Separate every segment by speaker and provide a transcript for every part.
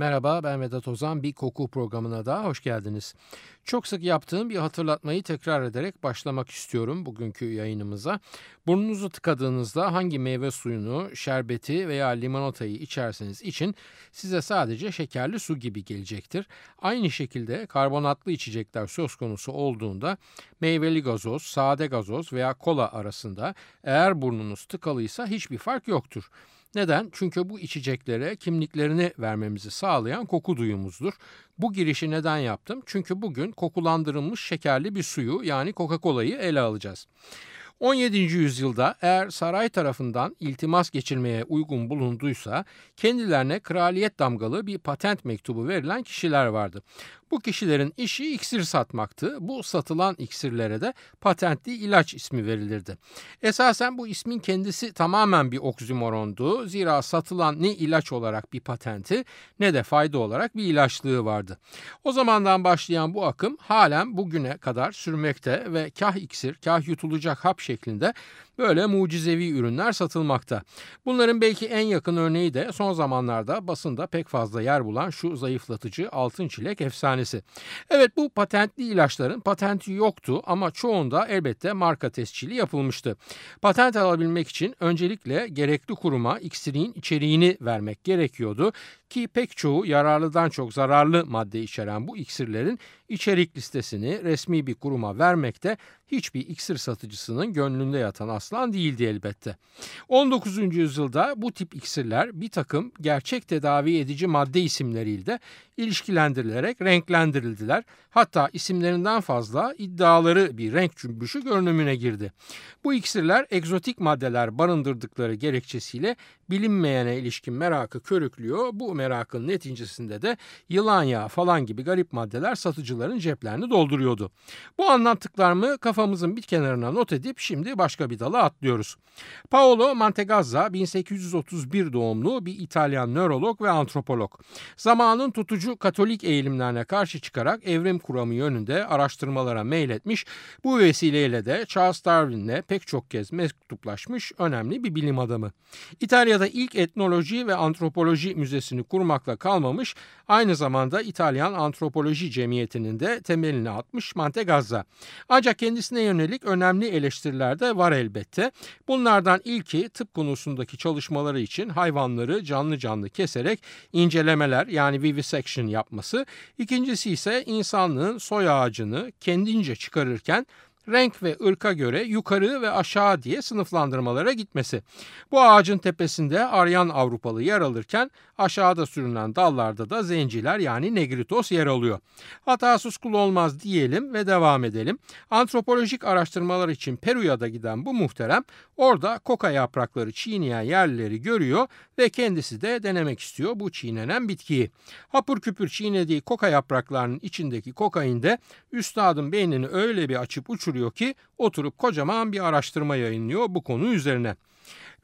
Speaker 1: Merhaba ben Vedat Ozan bir koku programına daha hoş geldiniz. Çok sık yaptığım bir hatırlatmayı tekrar ederek başlamak istiyorum bugünkü yayınımıza. Burnunuzu tıkadığınızda hangi meyve suyunu, şerbeti veya limonatayı içerseniz için size sadece şekerli su gibi gelecektir. Aynı şekilde karbonatlı içecekler söz konusu olduğunda meyveli gazoz, sade gazoz veya kola arasında eğer burnunuz tıkalıysa hiçbir fark yoktur. Neden? Çünkü bu içeceklere kimliklerini vermemizi sağlayan koku duyumuzdur. Bu girişi neden yaptım? Çünkü bugün kokulandırılmış şekerli bir suyu yani Coca-Cola'yı ele alacağız. 17. yüzyılda eğer saray tarafından iltimas geçirmeye uygun bulunduysa kendilerine kraliyet damgalı bir patent mektubu verilen kişiler vardı. Bu kişilerin işi iksir satmaktı. Bu satılan iksirlere de patentli ilaç ismi verilirdi. Esasen bu ismin kendisi tamamen bir oksimorondu. Zira satılan ne ilaç olarak bir patenti ne de fayda olarak bir ilaçlığı vardı. O zamandan başlayan bu akım halen bugüne kadar sürmekte ve kah iksir kah yutulacak hap şeklinde böyle mucizevi ürünler satılmakta. Bunların belki en yakın örneği de son zamanlarda basında pek fazla yer bulan şu zayıflatıcı altın çilek efsanesi. Evet bu patentli ilaçların patenti yoktu ama çoğunda elbette marka tescili yapılmıştı. Patent alabilmek için öncelikle gerekli kuruma iksirin içeriğini vermek gerekiyordu ki pek çoğu yararlıdan çok zararlı madde içeren bu iksirlerin içerik listesini resmi bir kuruma vermekte hiçbir iksir satıcısının gönlünde yatan aslan değildi elbette. 19. yüzyılda bu tip iksirler bir takım gerçek tedavi edici madde isimleriyle ilişkilendirilerek renklendirildiler. Hatta isimlerinden fazla iddiaları bir renk cümbüşü görünümüne girdi. Bu iksirler egzotik maddeler barındırdıkları gerekçesiyle bilinmeyene ilişkin merakı körüklüyor. Bu merakın neticesinde de yılan yağı falan gibi garip maddeler satıcıların ceplerini dolduruyordu. Bu anlattıklarımı kafamızın bir kenarına not edip şimdi başka bir dala atlıyoruz. Paolo Mantegazza 1831 doğumlu bir İtalyan nörolog ve antropolog. Zamanın tutucu Katolik eğilimlerine karşı çıkarak evrim kuramı yönünde araştırmalara meyletmiş. Bu vesileyle de Charles Darwin'le pek çok kez mektuplaşmış önemli bir bilim adamı. İtalya'da ilk etnoloji ve antropoloji müzesini kurmakla kalmamış, aynı zamanda İtalyan Antropoloji Cemiyeti'nin de temelini atmış Mantegazza. Ancak kendisine yönelik önemli eleştiriler de var elbette. Bunlardan ilki tıp konusundaki çalışmaları için hayvanları canlı canlı keserek incelemeler yani vivisection yapması. İkincisi ise insanlığın soy ağacını kendince çıkarırken renk ve ırka göre yukarı ve aşağı diye sınıflandırmalara gitmesi. Bu ağacın tepesinde Aryan Avrupalı yer alırken aşağıda sürünen dallarda da zenciler yani negritos yer alıyor. Hatasız kul olmaz diyelim ve devam edelim. Antropolojik araştırmalar için Peru'ya da giden bu muhterem orada koka yaprakları çiğneyen yerlileri görüyor ve kendisi de denemek istiyor bu çiğnenen bitkiyi. Hapur küpür çiğnediği koka yapraklarının içindeki kokain de üstadın beynini öyle bir açıp uçuruyor oluyor ki oturup kocaman bir araştırma yayınlıyor bu konu üzerine.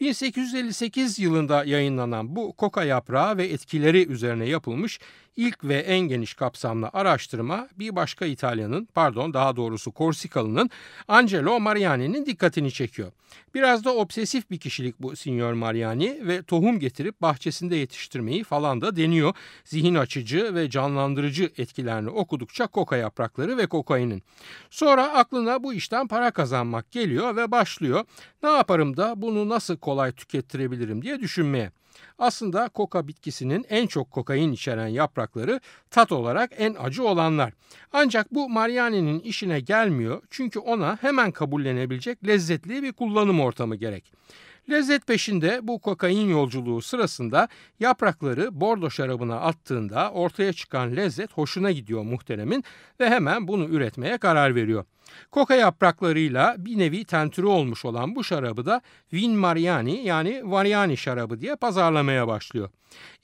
Speaker 1: 1858 yılında yayınlanan bu koka yaprağı ve etkileri üzerine yapılmış ilk ve en geniş kapsamlı araştırma bir başka İtalyanın pardon daha doğrusu Korsikalı'nın Angelo Mariani'nin dikkatini çekiyor. Biraz da obsesif bir kişilik bu Signor Mariani ve tohum getirip bahçesinde yetiştirmeyi falan da deniyor. Zihin açıcı ve canlandırıcı etkilerini okudukça koka yaprakları ve kokainin. Sonra aklına bu işten para kazanmak geliyor ve başlıyor. Ne yaparım da bunu nasıl kolay tükettirebilirim diye düşünmeye. Aslında koka bitkisinin en çok kokain içeren yaprakları tat olarak en acı olanlar. Ancak bu Mariani'nin işine gelmiyor çünkü ona hemen kabullenebilecek lezzetli bir kullanım ortamı gerek. Lezzet peşinde bu kokain yolculuğu sırasında yaprakları bordo şarabına attığında ortaya çıkan lezzet hoşuna gidiyor muhteremin ve hemen bunu üretmeye karar veriyor. Koka yapraklarıyla bir nevi tentürü olmuş olan bu şarabı da Vin Mariani yani Variani şarabı diye pazarlamaya başlıyor.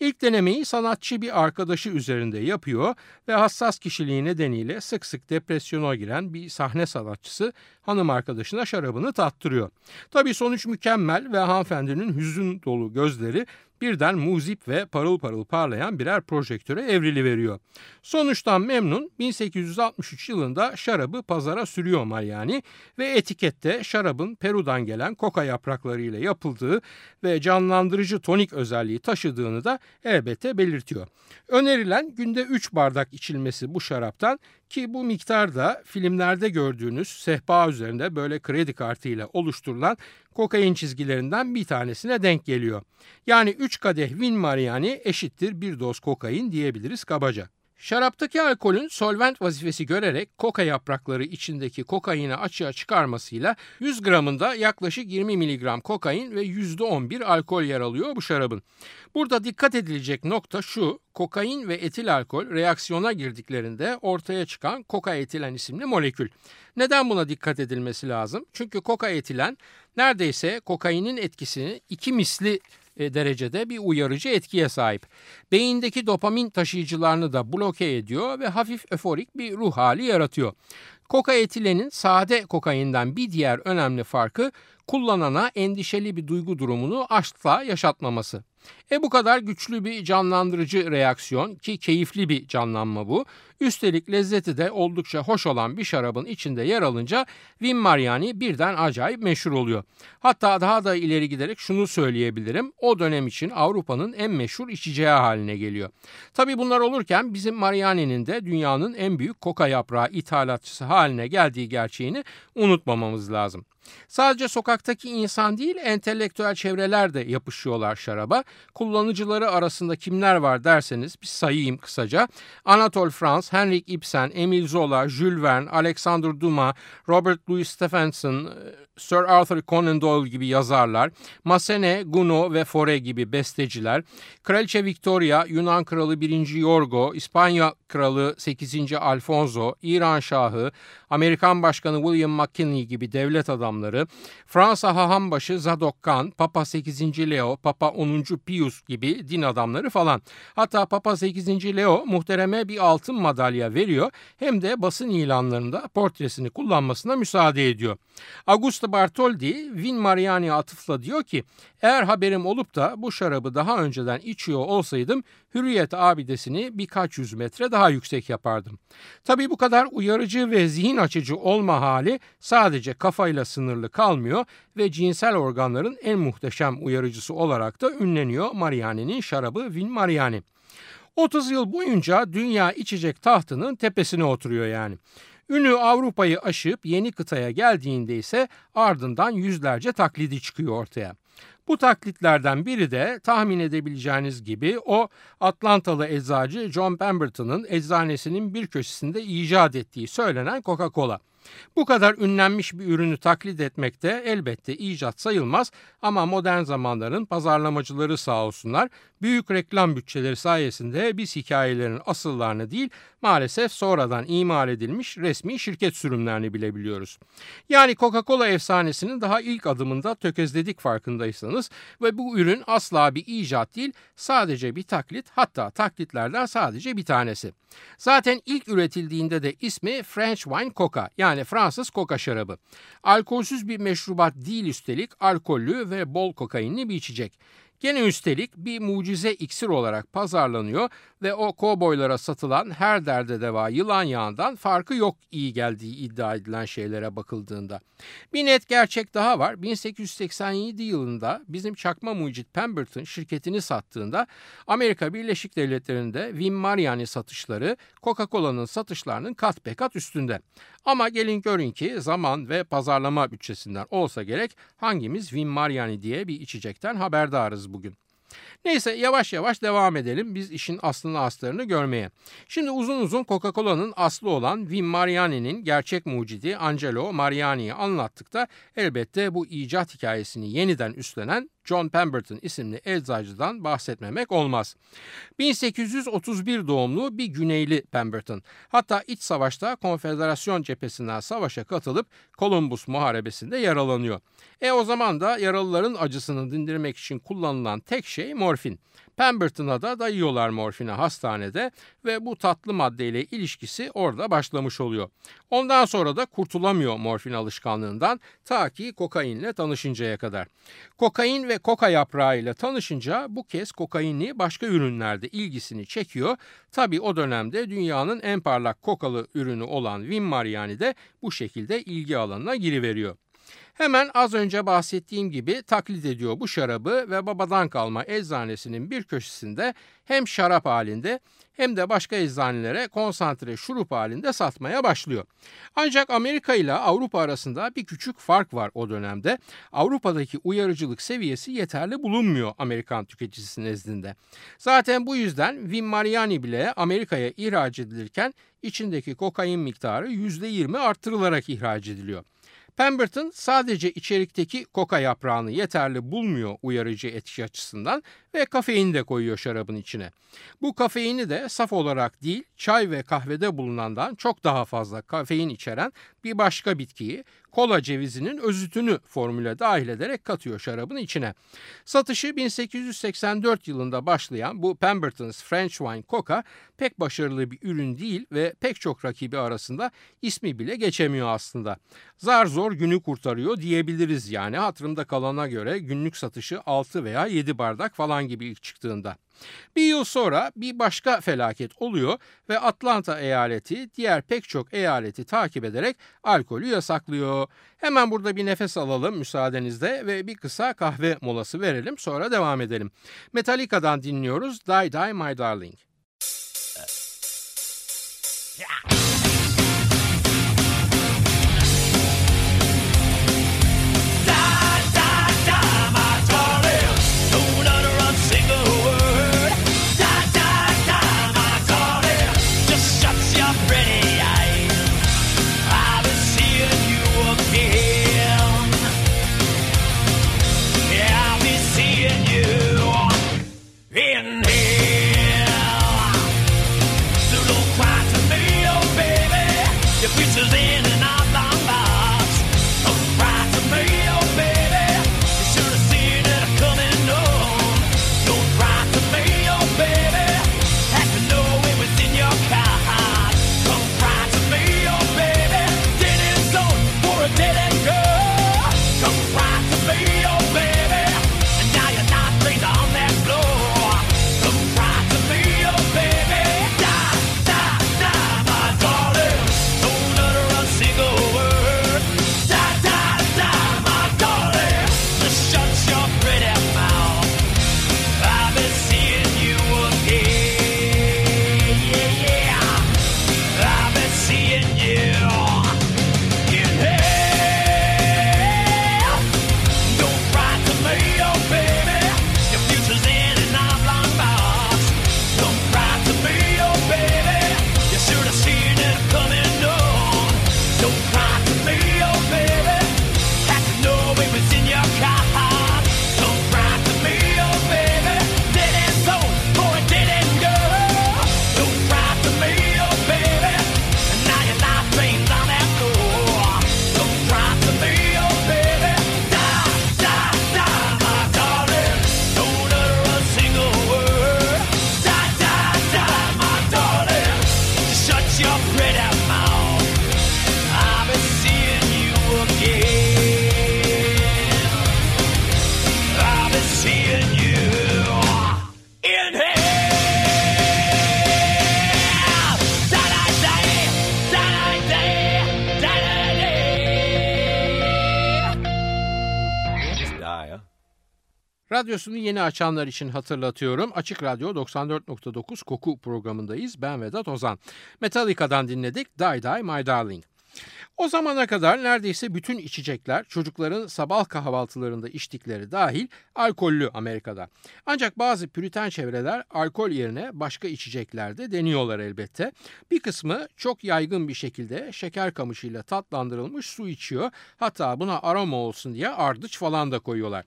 Speaker 1: İlk denemeyi sanatçı bir arkadaşı üzerinde yapıyor ve hassas kişiliği nedeniyle sık sık depresyona giren bir sahne sanatçısı hanım arkadaşına şarabını tattırıyor. Tabii sonuç mükemmel ve hanımefendinin hüzün dolu gözleri birden muzip ve parıl parıl parlayan birer projektöre evrili veriyor. Sonuçtan memnun 1863 yılında şarabı pazara sürüyor Mariani ve etikette şarabın Peru'dan gelen koka yapraklarıyla yapıldığı ve canlandırıcı tonik özelliği taşıdığını da elbette belirtiyor. Önerilen günde 3 bardak içilmesi bu şaraptan ki bu miktar da filmlerde gördüğünüz sehpa üzerinde böyle kredi kartıyla oluşturulan kokain çizgilerinden bir tanesine denk geliyor. Yani 3 kadeh Vin Mariani eşittir bir doz kokain diyebiliriz kabaca. Şaraptaki alkolün solvent vazifesi görerek koka yaprakları içindeki kokaini açığa çıkarmasıyla 100 gramında yaklaşık 20 miligram kokain ve %11 alkol yer alıyor bu şarabın. Burada dikkat edilecek nokta şu, kokain ve etil alkol reaksiyona girdiklerinde ortaya çıkan koka etilen isimli molekül. Neden buna dikkat edilmesi lazım? Çünkü koka etilen neredeyse kokainin etkisini iki misli derecede bir uyarıcı etkiye sahip. Beyindeki dopamin taşıyıcılarını da bloke ediyor ve hafif öforik bir ruh hali yaratıyor. Koka etilenin sade kokainden bir diğer önemli farkı kullanana endişeli bir duygu durumunu asla yaşatmaması. E bu kadar güçlü bir canlandırıcı reaksiyon ki keyifli bir canlanma bu. Üstelik lezzeti de oldukça hoş olan bir şarabın içinde yer alınca Vin Mariani birden acayip meşhur oluyor. Hatta daha da ileri giderek şunu söyleyebilirim. O dönem için Avrupa'nın en meşhur içeceği haline geliyor. Tabi bunlar olurken bizim Mariani'nin de dünyanın en büyük koka yaprağı ithalatçısı haline geldiği gerçeğini unutmamamız lazım. Sadece sokaktaki insan değil entelektüel çevreler de yapışıyorlar şaraba. Kullanıcıları arasında kimler var derseniz bir sayayım kısaca. Anatole France, Henrik Ibsen, Emile Zola, Jules Verne, Alexander Dumas, Robert Louis Stevenson, Sir Arthur Conan Doyle gibi yazarlar, Massenet, Gounod ve Fauré gibi besteciler, Kraliçe Victoria, Yunan Kralı 1. Yorgo, İspanya Kralı 8. Alfonso, İran Şahı, Amerikan Başkanı William McKinley gibi devlet adamları, Fransa Hahambaşı Zadok Khan, Papa 8. Leo, Papa 10. Pius gibi din adamları falan. Hatta Papa 8. Leo muhtereme bir altın madalya veriyor hem de basın ilanlarında portresini kullanmasına müsaade ediyor. Augusto Bartoldi, Vin Mariani atıfla diyor ki eğer haberim olup da bu şarabı daha önceden içiyor olsaydım Hürriyet abidesini birkaç yüz metre daha yüksek yapardım. Tabii bu kadar uyarıcı ve zihin açıcı olma hali sadece kafayla sınırlı kalmıyor ve cinsel organların en muhteşem uyarıcısı olarak da ünleniyor Mariani'nin şarabı Vin Mariani. 30 yıl boyunca dünya içecek tahtının tepesine oturuyor yani. Ünü Avrupa'yı aşıp yeni kıtaya geldiğinde ise ardından yüzlerce taklidi çıkıyor ortaya. Bu taklitlerden biri de tahmin edebileceğiniz gibi o Atlantalı eczacı John Pemberton'ın eczanesinin bir köşesinde icat ettiği söylenen Coca-Cola. Bu kadar ünlenmiş bir ürünü taklit etmek de elbette icat sayılmaz ama modern zamanların pazarlamacıları sağ olsunlar büyük reklam bütçeleri sayesinde biz hikayelerin asıllarını değil maalesef sonradan imal edilmiş resmi şirket sürümlerini bilebiliyoruz. Yani Coca-Cola efsanesinin daha ilk adımında tökezledik farkındaysanız ve bu ürün asla bir icat değil sadece bir taklit hatta taklitlerden sadece bir tanesi. Zaten ilk üretildiğinde de ismi French Wine Coca yani Fransız koka şarabı. Alkolsüz bir meşrubat değil üstelik alkollü ve bol kokainli bir içecek. Gene üstelik bir mucize iksir olarak pazarlanıyor ve o kovboylara satılan her derde deva yılan yağından farkı yok iyi geldiği iddia edilen şeylere bakıldığında. Bir net gerçek daha var. 1887 yılında bizim çakma mucit Pemberton şirketini sattığında Amerika Birleşik Devletleri'nde Vin Mariani satışları Coca-Cola'nın satışlarının kat be kat üstünde. Ama gelin görün ki zaman ve pazarlama bütçesinden olsa gerek hangimiz Vin Mariani diye bir içecekten haberdarız bugün. Neyse yavaş yavaş devam edelim biz işin aslını aslarını görmeye. Şimdi uzun uzun Coca-Cola'nın aslı olan Vin Mariani'nin gerçek mucidi Angelo Mariani'yi anlattık da elbette bu icat hikayesini yeniden üstlenen John Pemberton isimli eczacıdan bahsetmemek olmaz. 1831 doğumlu bir Güneyli Pemberton. Hatta iç savaşta Konfederasyon cephesinden savaşa katılıp Columbus Muharebesi'nde yaralanıyor. E o zaman da yaralıların acısını dindirmek için kullanılan tek şey morfin. Pemberton'a da dayıyorlar morfine hastanede ve bu tatlı maddeyle ilişkisi orada başlamış oluyor. Ondan sonra da kurtulamıyor morfin alışkanlığından ta ki kokainle tanışıncaya kadar. Kokain ve koka yaprağı ile tanışınca bu kez kokaini başka ürünlerde ilgisini çekiyor. Tabi o dönemde dünyanın en parlak kokalı ürünü olan Vin Mariani de bu şekilde ilgi alanına giriveriyor. Hemen az önce bahsettiğim gibi taklit ediyor bu şarabı ve babadan kalma eczanesinin bir köşesinde hem şarap halinde hem de başka eczanelere konsantre şurup halinde satmaya başlıyor. Ancak Amerika ile Avrupa arasında bir küçük fark var o dönemde. Avrupa'daki uyarıcılık seviyesi yeterli bulunmuyor Amerikan tüketicisi nezdinde. Zaten bu yüzden Vin Mariani bile Amerika'ya ihraç edilirken içindeki kokain miktarı %20 arttırılarak ihraç ediliyor. Pemberton sadece içerikteki koka yaprağını yeterli bulmuyor uyarıcı etki açısından ve kafein de koyuyor şarabın içine. Bu kafeini de saf olarak değil çay ve kahvede bulunandan çok daha fazla kafein içeren bir başka bitkiyi kola cevizinin özütünü formüle dahil ederek katıyor şarabın içine. Satışı 1884 yılında başlayan bu Pemberton's French Wine Coca pek başarılı bir ürün değil ve pek çok rakibi arasında ismi bile geçemiyor aslında. Zar zor günü kurtarıyor diyebiliriz yani hatırımda kalana göre günlük satışı 6 veya 7 bardak falan gibi ilk çıktığında. Bir yıl sonra bir başka felaket oluyor ve Atlanta eyaleti diğer pek çok eyaleti takip ederek alkolü yasaklıyor. Hemen burada bir nefes alalım müsaadenizle ve bir kısa kahve molası verelim sonra devam edelim. Metallica'dan dinliyoruz Die Die My Darling. Radyosunu yeni açanlar için hatırlatıyorum. Açık Radyo 94.9 Koku programındayız. Ben Vedat Ozan. Metallica'dan dinledik Die Die My Darling. O zamana kadar neredeyse bütün içecekler çocukların sabah kahvaltılarında içtikleri dahil alkollü Amerika'da. Ancak bazı püriten çevreler alkol yerine başka içeceklerde deniyorlar elbette. Bir kısmı çok yaygın bir şekilde şeker kamışıyla tatlandırılmış su içiyor. Hatta buna aroma olsun diye ardıç falan da koyuyorlar.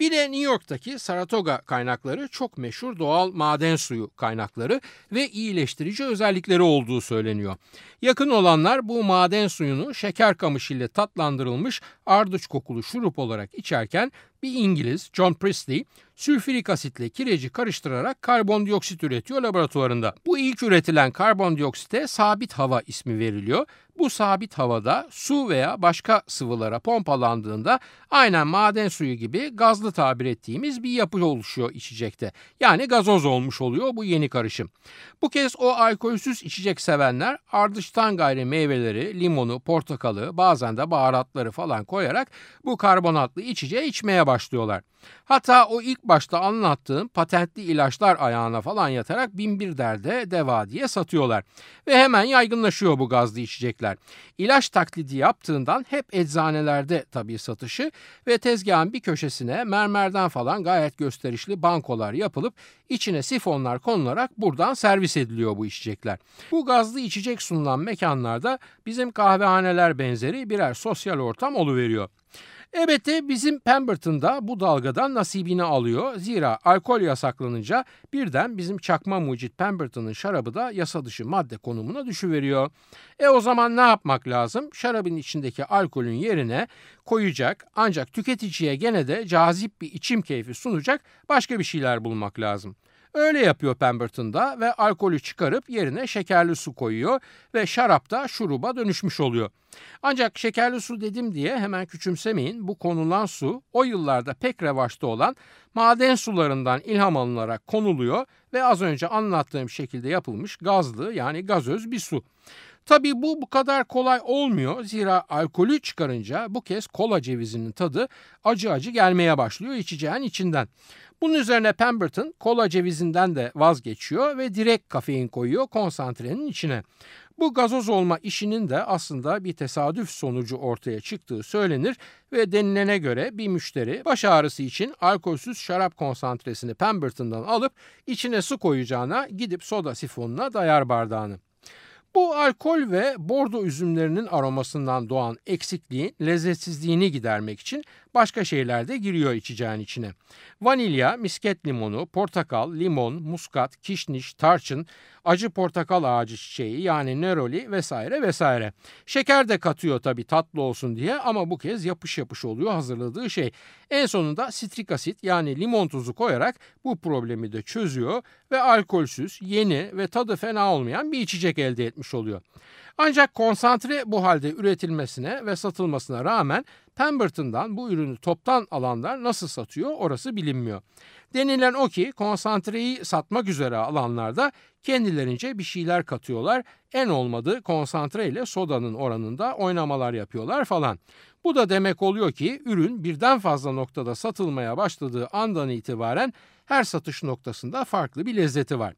Speaker 1: Bir de New York'taki Saratoga kaynakları çok meşhur doğal maden suyu kaynakları ve iyileştirici özellikleri olduğu söyleniyor. Yakın olanlar bu maden suyunu şeker kamışıyla tatlandırılmış ardıç kokulu şurup olarak içerken bir İngiliz John Priestley sülfürik asitle kireci karıştırarak karbondioksit üretiyor laboratuvarında. Bu ilk üretilen karbondioksite sabit hava ismi veriliyor. Bu sabit havada su veya başka sıvılara pompalandığında aynen maden suyu gibi gazlı tabir ettiğimiz bir yapı oluşuyor içecekte. Yani gazoz olmuş oluyor bu yeni karışım. Bu kez o alkolsüz içecek sevenler ardıştan gayri meyveleri, limonu, portakalı, bazen de baharatları falan koyarak bu karbonatlı içeceği içmeye başlıyorlar. Hatta o ilk başta anlattığım patentli ilaçlar ayağına falan yatarak bin bir derde deva diye satıyorlar. Ve hemen yaygınlaşıyor bu gazlı içecekler. İlaç taklidi yaptığından hep eczanelerde tabii satışı ve tezgahın bir köşesine mermerden falan gayet gösterişli bankolar yapılıp içine sifonlar konularak buradan servis ediliyor bu içecekler. Bu gazlı içecek sunulan mekanlarda bizim kahvehaneler benzeri birer sosyal ortam oluveriyor. Elbette bizim Pemberton'da bu dalgadan nasibini alıyor. Zira alkol yasaklanınca birden bizim çakma mucit Pemberton'ın şarabı da yasa dışı madde konumuna düşüveriyor. E o zaman ne yapmak lazım? Şarabın içindeki alkolün yerine koyacak ancak tüketiciye gene de cazip bir içim keyfi sunacak başka bir şeyler bulmak lazım. Öyle yapıyor Pemberton'da ve alkolü çıkarıp yerine şekerli su koyuyor ve şarap da şuruba dönüşmüş oluyor. Ancak şekerli su dedim diye hemen küçümsemeyin. Bu konulan su o yıllarda pek revaçta olan maden sularından ilham alınarak konuluyor ve az önce anlattığım şekilde yapılmış gazlı yani gazöz bir su. Tabii bu bu kadar kolay olmuyor. Zira alkolü çıkarınca bu kez kola cevizinin tadı acı acı gelmeye başlıyor içeceğin içinden. Bunun üzerine Pemberton kola cevizinden de vazgeçiyor ve direkt kafein koyuyor konsantrenin içine. Bu gazoz olma işinin de aslında bir tesadüf sonucu ortaya çıktığı söylenir ve denilene göre bir müşteri baş ağrısı için alkolsüz şarap konsantresini Pemberton'dan alıp içine su koyacağına gidip soda sifonuna dayar bardağını. Bu alkol ve bordo üzümlerinin aromasından doğan eksikliğin lezzetsizliğini gidermek için başka şeyler de giriyor içeceğin içine. Vanilya, misket limonu, portakal, limon, muskat, kişniş, tarçın, acı portakal ağacı çiçeği yani neroli vesaire vesaire. Şeker de katıyor tabii tatlı olsun diye ama bu kez yapış yapış oluyor hazırladığı şey. En sonunda sitrik asit yani limon tuzu koyarak bu problemi de çözüyor ve alkolsüz, yeni ve tadı fena olmayan bir içecek elde etmiş oluyor. Ancak konsantre bu halde üretilmesine ve satılmasına rağmen Pemberton'dan bu ürünü toptan alanlar nasıl satıyor orası bilinmiyor. Denilen o ki konsantreyi satmak üzere alanlar da kendilerince bir şeyler katıyorlar. En olmadı konsantre ile sodanın oranında oynamalar yapıyorlar falan. Bu da demek oluyor ki ürün birden fazla noktada satılmaya başladığı andan itibaren her satış noktasında farklı bir lezzeti var.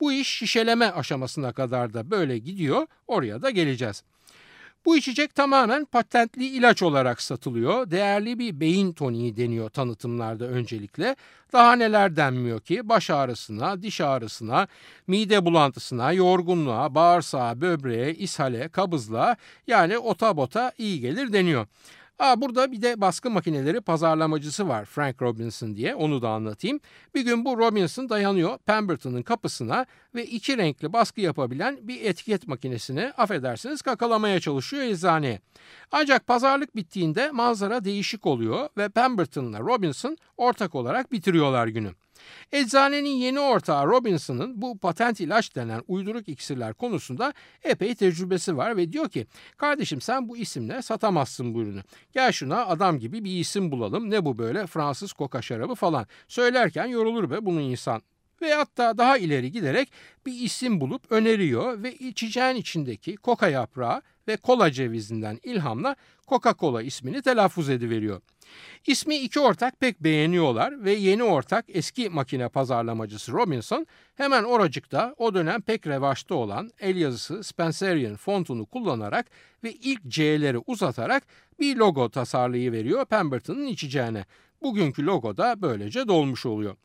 Speaker 1: Bu iş şişeleme aşamasına kadar da böyle gidiyor. Oraya da geleceğiz. Bu içecek tamamen patentli ilaç olarak satılıyor. Değerli bir beyin toniği deniyor tanıtımlarda öncelikle. Daha neler denmiyor ki baş ağrısına, diş ağrısına, mide bulantısına, yorgunluğa, bağırsağa, böbreğe, ishale, kabızlığa yani ota bota iyi gelir deniyor. Aa, burada bir de baskı makineleri pazarlamacısı var Frank Robinson diye onu da anlatayım. Bir gün bu Robinson dayanıyor Pemberton'ın kapısına ve iki renkli baskı yapabilen bir etiket makinesini affedersiniz kakalamaya çalışıyor eczaneye. Ancak pazarlık bittiğinde manzara değişik oluyor ve Pemberton'la Robinson ortak olarak bitiriyorlar günü. Eczanenin yeni ortağı Robinson'ın bu patent ilaç denen uyduruk iksirler konusunda epey tecrübesi var ve diyor ki kardeşim sen bu isimle satamazsın bu ürünü. Gel şuna adam gibi bir isim bulalım ne bu böyle Fransız koka şarabı falan. Söylerken yorulur be bunun insan ve hatta daha ileri giderek bir isim bulup öneriyor ve içeceğin içindeki koka yaprağı ve kola cevizinden ilhamla Coca-Cola ismini telaffuz ediveriyor. İsmi iki ortak pek beğeniyorlar ve yeni ortak eski makine pazarlamacısı Robinson hemen oracıkta o dönem pek revaçta olan el yazısı Spencerian fontunu kullanarak ve ilk C'leri uzatarak bir logo tasarlayıveriyor Pemberton'ın içeceğine. Bugünkü logo da böylece dolmuş oluyor.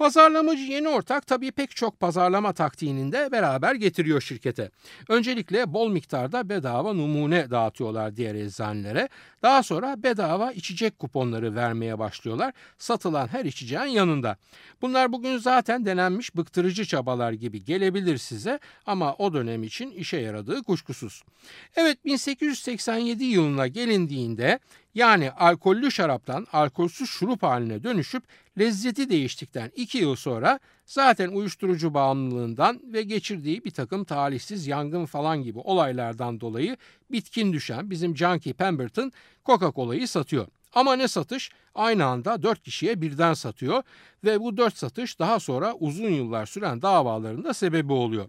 Speaker 1: Pazarlamacı yeni ortak tabii pek çok pazarlama taktiğinin de beraber getiriyor şirkete. Öncelikle bol miktarda bedava numune dağıtıyorlar diğer eczanelere. Daha sonra bedava içecek kuponları vermeye başlıyorlar satılan her içeceğin yanında. Bunlar bugün zaten denenmiş bıktırıcı çabalar gibi gelebilir size ama o dönem için işe yaradığı kuşkusuz. Evet 1887 yılına gelindiğinde yani alkollü şaraptan alkolsüz şurup haline dönüşüp lezzeti değiştikten iki yıl sonra zaten uyuşturucu bağımlılığından ve geçirdiği bir takım talihsiz yangın falan gibi olaylardan dolayı bitkin düşen bizim Junkie Pemberton Coca-Cola'yı satıyor. Ama ne satış? Aynı anda dört kişiye birden satıyor ve bu dört satış daha sonra uzun yıllar süren davaların da sebebi oluyor.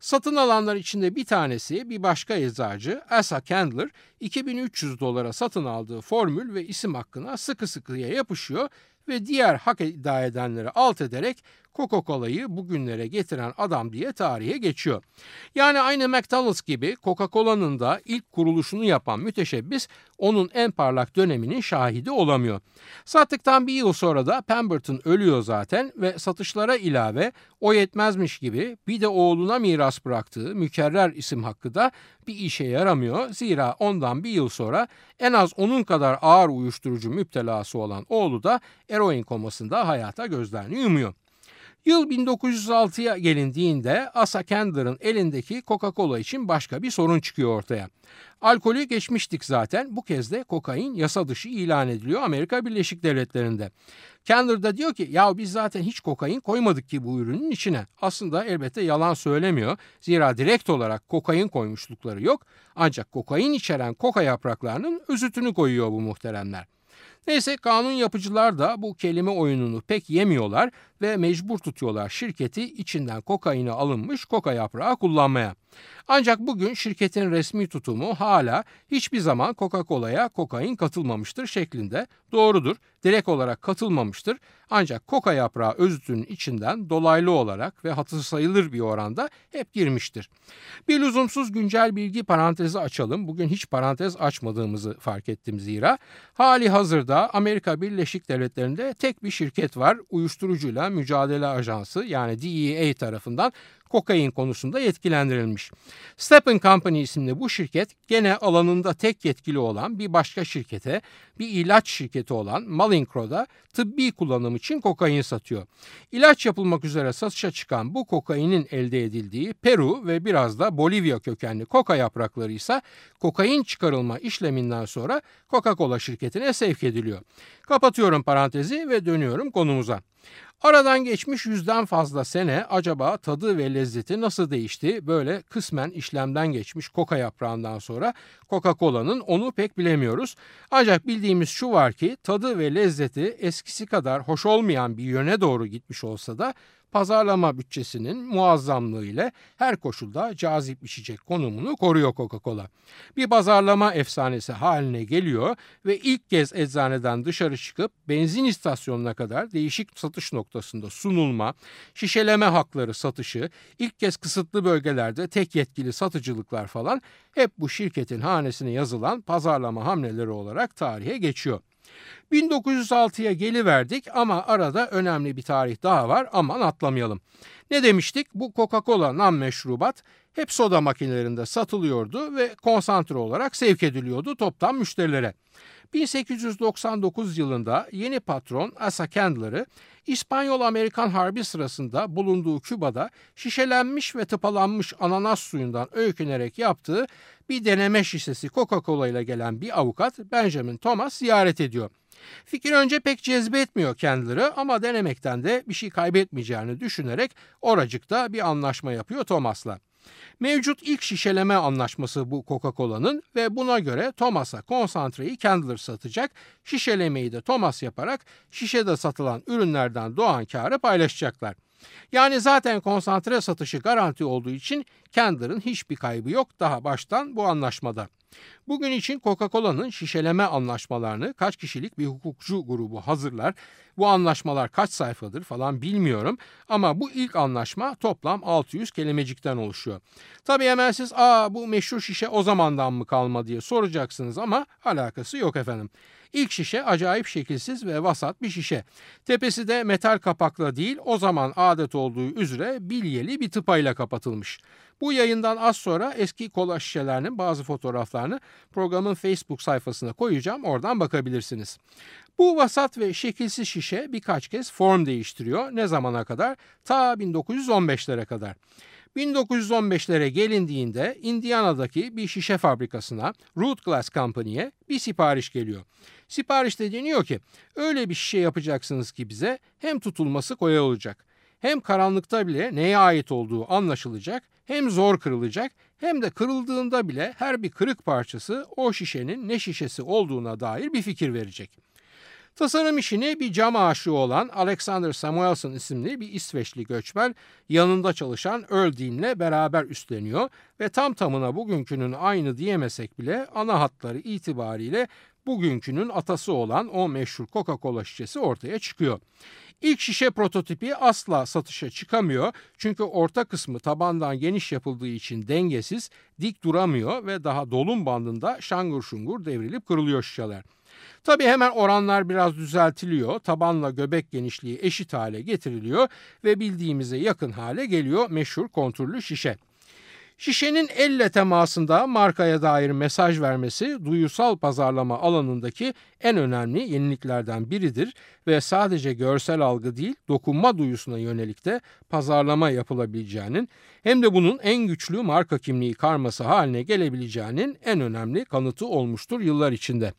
Speaker 1: Satın alanlar içinde bir tanesi bir başka eczacı Asa Candler 2300 dolara satın aldığı formül ve isim hakkına sıkı sıkıya yapışıyor ve diğer hak iddia edenleri alt ederek Coca-Cola'yı bugünlere getiren adam diye tarihe geçiyor. Yani aynı McDonald's gibi Coca-Cola'nın da ilk kuruluşunu yapan müteşebbis onun en parlak döneminin şahidi olamıyor. Sattıktan bir yıl sonra da Pemberton ölüyor zaten ve satışlara ilave o yetmezmiş gibi bir de oğluna miras bıraktığı mükerrer isim hakkı da bir işe yaramıyor. Zira ondan bir yıl sonra en az onun kadar ağır uyuşturucu müptelası olan oğlu da eroin komasında hayata gözlerini yumuyor. Yıl 1906'ya gelindiğinde Asa Candler'ın elindeki Coca-Cola için başka bir sorun çıkıyor ortaya. Alkolü geçmiştik zaten. Bu kez de kokain yasa dışı ilan ediliyor Amerika Birleşik Devletleri'nde. Candler da diyor ki ya biz zaten hiç kokain koymadık ki bu ürünün içine. Aslında elbette yalan söylemiyor. Zira direkt olarak kokain koymuşlukları yok. Ancak kokain içeren koka yapraklarının özütünü koyuyor bu muhteremler. Neyse kanun yapıcılar da bu kelime oyununu pek yemiyorlar ve mecbur tutuyorlar şirketi içinden kokaini alınmış koka yaprağı kullanmaya. Ancak bugün şirketin resmi tutumu hala hiçbir zaman Coca-Cola'ya kokain katılmamıştır şeklinde. Doğrudur, direkt olarak katılmamıştır. Ancak koka yaprağı özütünün içinden dolaylı olarak ve hatır sayılır bir oranda hep girmiştir. Bir lüzumsuz güncel bilgi parantezi açalım. Bugün hiç parantez açmadığımızı fark ettim zira. Hali hazırda Amerika Birleşik Devletleri'nde tek bir şirket var. Uyuşturucuyla Mücadele Ajansı yani DEA tarafından kokain konusunda yetkilendirilmiş. Steppen Company isimli bu şirket gene alanında tek yetkili olan bir başka şirkete, bir ilaç şirketi olan Malincro'da tıbbi kullanım için kokain satıyor. İlaç yapılmak üzere satışa çıkan bu kokainin elde edildiği Peru ve biraz da Bolivya kökenli koka yaprakları ise kokain çıkarılma işleminden sonra Coca-Cola şirketine sevk ediliyor. Kapatıyorum parantezi ve dönüyorum konumuza. Aradan geçmiş yüzden fazla sene acaba tadı ve lezzeti nasıl değişti? Böyle kısmen işlemden geçmiş koka yaprağından sonra Coca-Cola'nın onu pek bilemiyoruz. Ancak bildiğimiz şu var ki tadı ve lezzeti eskisi kadar hoş olmayan bir yöne doğru gitmiş olsa da pazarlama bütçesinin muazzamlığı ile her koşulda cazip içecek konumunu koruyor Coca-Cola. Bir pazarlama efsanesi haline geliyor ve ilk kez eczaneden dışarı çıkıp benzin istasyonuna kadar değişik satış noktasında sunulma, şişeleme hakları satışı, ilk kez kısıtlı bölgelerde tek yetkili satıcılıklar falan hep bu şirketin hanesine yazılan pazarlama hamleleri olarak tarihe geçiyor. 1906'ya geliverdik ama arada önemli bir tarih daha var aman atlamayalım. Ne demiştik? Bu Coca-Cola nam meşrubat hep soda makinelerinde satılıyordu ve konsantre olarak sevk ediliyordu toptan müşterilere. 1899 yılında yeni patron Asa Candler'ı İspanyol-Amerikan Harbi sırasında bulunduğu Küba'da şişelenmiş ve tıpalanmış ananas suyundan öykünerek yaptığı bir deneme şişesi Coca-Cola ile gelen bir avukat Benjamin Thomas ziyaret ediyor. Fikir önce pek cezbetmiyor kendileri ama denemekten de bir şey kaybetmeyeceğini düşünerek oracıkta bir anlaşma yapıyor Thomas'la. Mevcut ilk şişeleme anlaşması bu Coca-Cola'nın ve buna göre Thomas'a konsantreyi Candler satacak, şişelemeyi de Thomas yaparak şişede satılan ürünlerden doğan karı paylaşacaklar. Yani zaten konsantre satışı garanti olduğu için Kender'ın hiçbir kaybı yok daha baştan bu anlaşmada. Bugün için Coca-Cola'nın şişeleme anlaşmalarını kaç kişilik bir hukukçu grubu hazırlar. Bu anlaşmalar kaç sayfadır falan bilmiyorum ama bu ilk anlaşma toplam 600 kelimecikten oluşuyor. Tabii hemen siz aa bu meşhur şişe o zamandan mı kalma diye soracaksınız ama alakası yok efendim. İlk şişe acayip şekilsiz ve vasat bir şişe. Tepesi de metal kapakla değil o zaman adet olduğu üzere bilyeli bir tıpayla kapatılmış. Bu yayından az sonra eski kola şişelerinin bazı fotoğraflarını programın Facebook sayfasına koyacağım. Oradan bakabilirsiniz. Bu vasat ve şekilsiz şişe birkaç kez form değiştiriyor. Ne zamana kadar? Ta 1915'lere kadar. 1915'lere gelindiğinde Indiana'daki bir şişe fabrikasına Root Glass Company'ye bir sipariş geliyor. Siparişte deniyor ki öyle bir şişe yapacaksınız ki bize hem tutulması kolay olacak hem karanlıkta bile neye ait olduğu anlaşılacak hem zor kırılacak hem de kırıldığında bile her bir kırık parçası o şişenin ne şişesi olduğuna dair bir fikir verecek. Tasarım işini bir cam aşığı olan Alexander Samuelson isimli bir İsveçli göçmen yanında çalışan Earl Dean'le beraber üstleniyor ve tam tamına bugünkünün aynı diyemesek bile ana hatları itibariyle bugünkünün atası olan o meşhur Coca-Cola şişesi ortaya çıkıyor. İlk şişe prototipi asla satışa çıkamıyor çünkü orta kısmı tabandan geniş yapıldığı için dengesiz, dik duramıyor ve daha dolum bandında şangur şungur devrilip kırılıyor şişeler. Tabi hemen oranlar biraz düzeltiliyor. Tabanla göbek genişliği eşit hale getiriliyor ve bildiğimize yakın hale geliyor meşhur kontürlü şişe. Şişenin elle temasında markaya dair mesaj vermesi duyusal pazarlama alanındaki en önemli yeniliklerden biridir ve sadece görsel algı değil dokunma duyusuna yönelik de pazarlama yapılabileceğinin hem de bunun en güçlü marka kimliği karması haline gelebileceğinin en önemli kanıtı olmuştur yıllar içinde.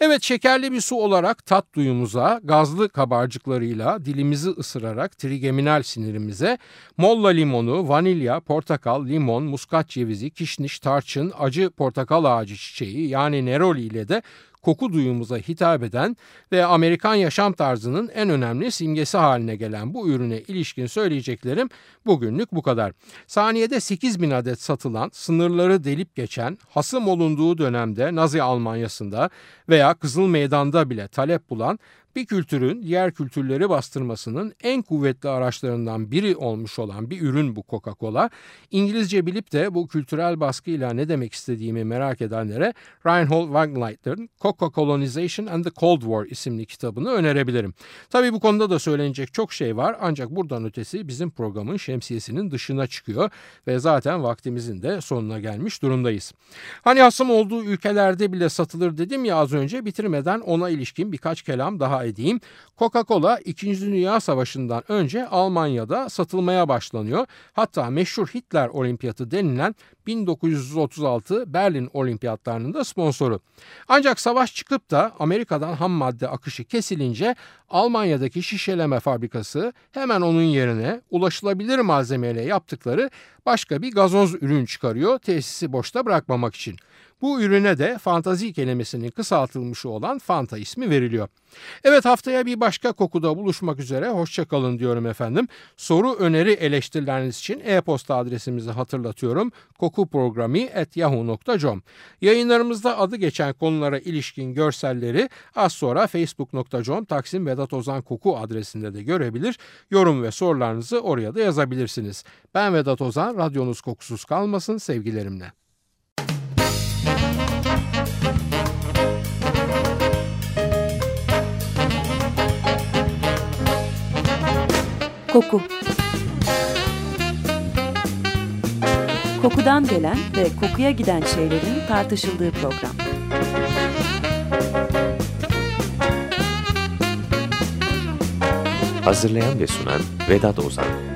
Speaker 1: Evet şekerli bir su olarak tat duyumuza, gazlı kabarcıklarıyla dilimizi ısırarak trigeminal sinirimize, molla limonu, vanilya, portakal, limon, muskat cevizi, kişniş, tarçın, acı portakal ağacı çiçeği yani neroli ile de koku duyumuza hitap eden ve Amerikan yaşam tarzının en önemli simgesi haline gelen bu ürüne ilişkin söyleyeceklerim bugünlük bu kadar. Saniyede 8 bin adet satılan, sınırları delip geçen, hasım olunduğu dönemde Nazi Almanyası'nda veya Kızıl Meydan'da bile talep bulan bir kültürün diğer kültürleri bastırmasının en kuvvetli araçlarından biri olmuş olan bir ürün bu Coca-Cola. İngilizce bilip de bu kültürel baskıyla ne demek istediğimi merak edenlere Reinhold Wagnaliter'ın Coca-Colonization and the Cold War isimli kitabını önerebilirim. Tabi bu konuda da söylenecek çok şey var ancak buradan ötesi bizim programın şemsiyesinin dışına çıkıyor ve zaten vaktimizin de sonuna gelmiş durumdayız. Hani hasım olduğu ülkelerde bile satılır dedim ya az önce bitirmeden ona ilişkin birkaç kelam daha edeyim. Coca-Cola 2. Dünya Savaşı'ndan önce Almanya'da satılmaya başlanıyor. Hatta meşhur Hitler Olimpiyatı denilen 1936 Berlin Olimpiyatlarının da sponsoru. Ancak savaş çıkıp da Amerika'dan ham madde akışı kesilince Almanya'daki şişeleme fabrikası hemen onun yerine ulaşılabilir malzemeyle yaptıkları başka bir gazoz ürün çıkarıyor tesisi boşta bırakmamak için. Bu ürüne de fantazi kelimesinin kısaltılmışı olan Fanta ismi veriliyor. Evet haftaya bir başka kokuda buluşmak üzere. Hoşçakalın diyorum efendim. Soru, öneri, eleştirileriniz için e-posta adresimizi hatırlatıyorum. kokuprogrami.yahoo.com Yayınlarımızda adı geçen konulara ilişkin görselleri az sonra facebook.com Taksim Vedat Ozan Koku adresinde de görebilir. Yorum ve sorularınızı oraya da yazabilirsiniz. Ben Vedat Ozan, radyonuz kokusuz kalmasın sevgilerimle.
Speaker 2: Koku Kokudan gelen ve kokuya giden şeylerin tartışıldığı program.
Speaker 3: Hazırlayan ve sunan Vedat Ozan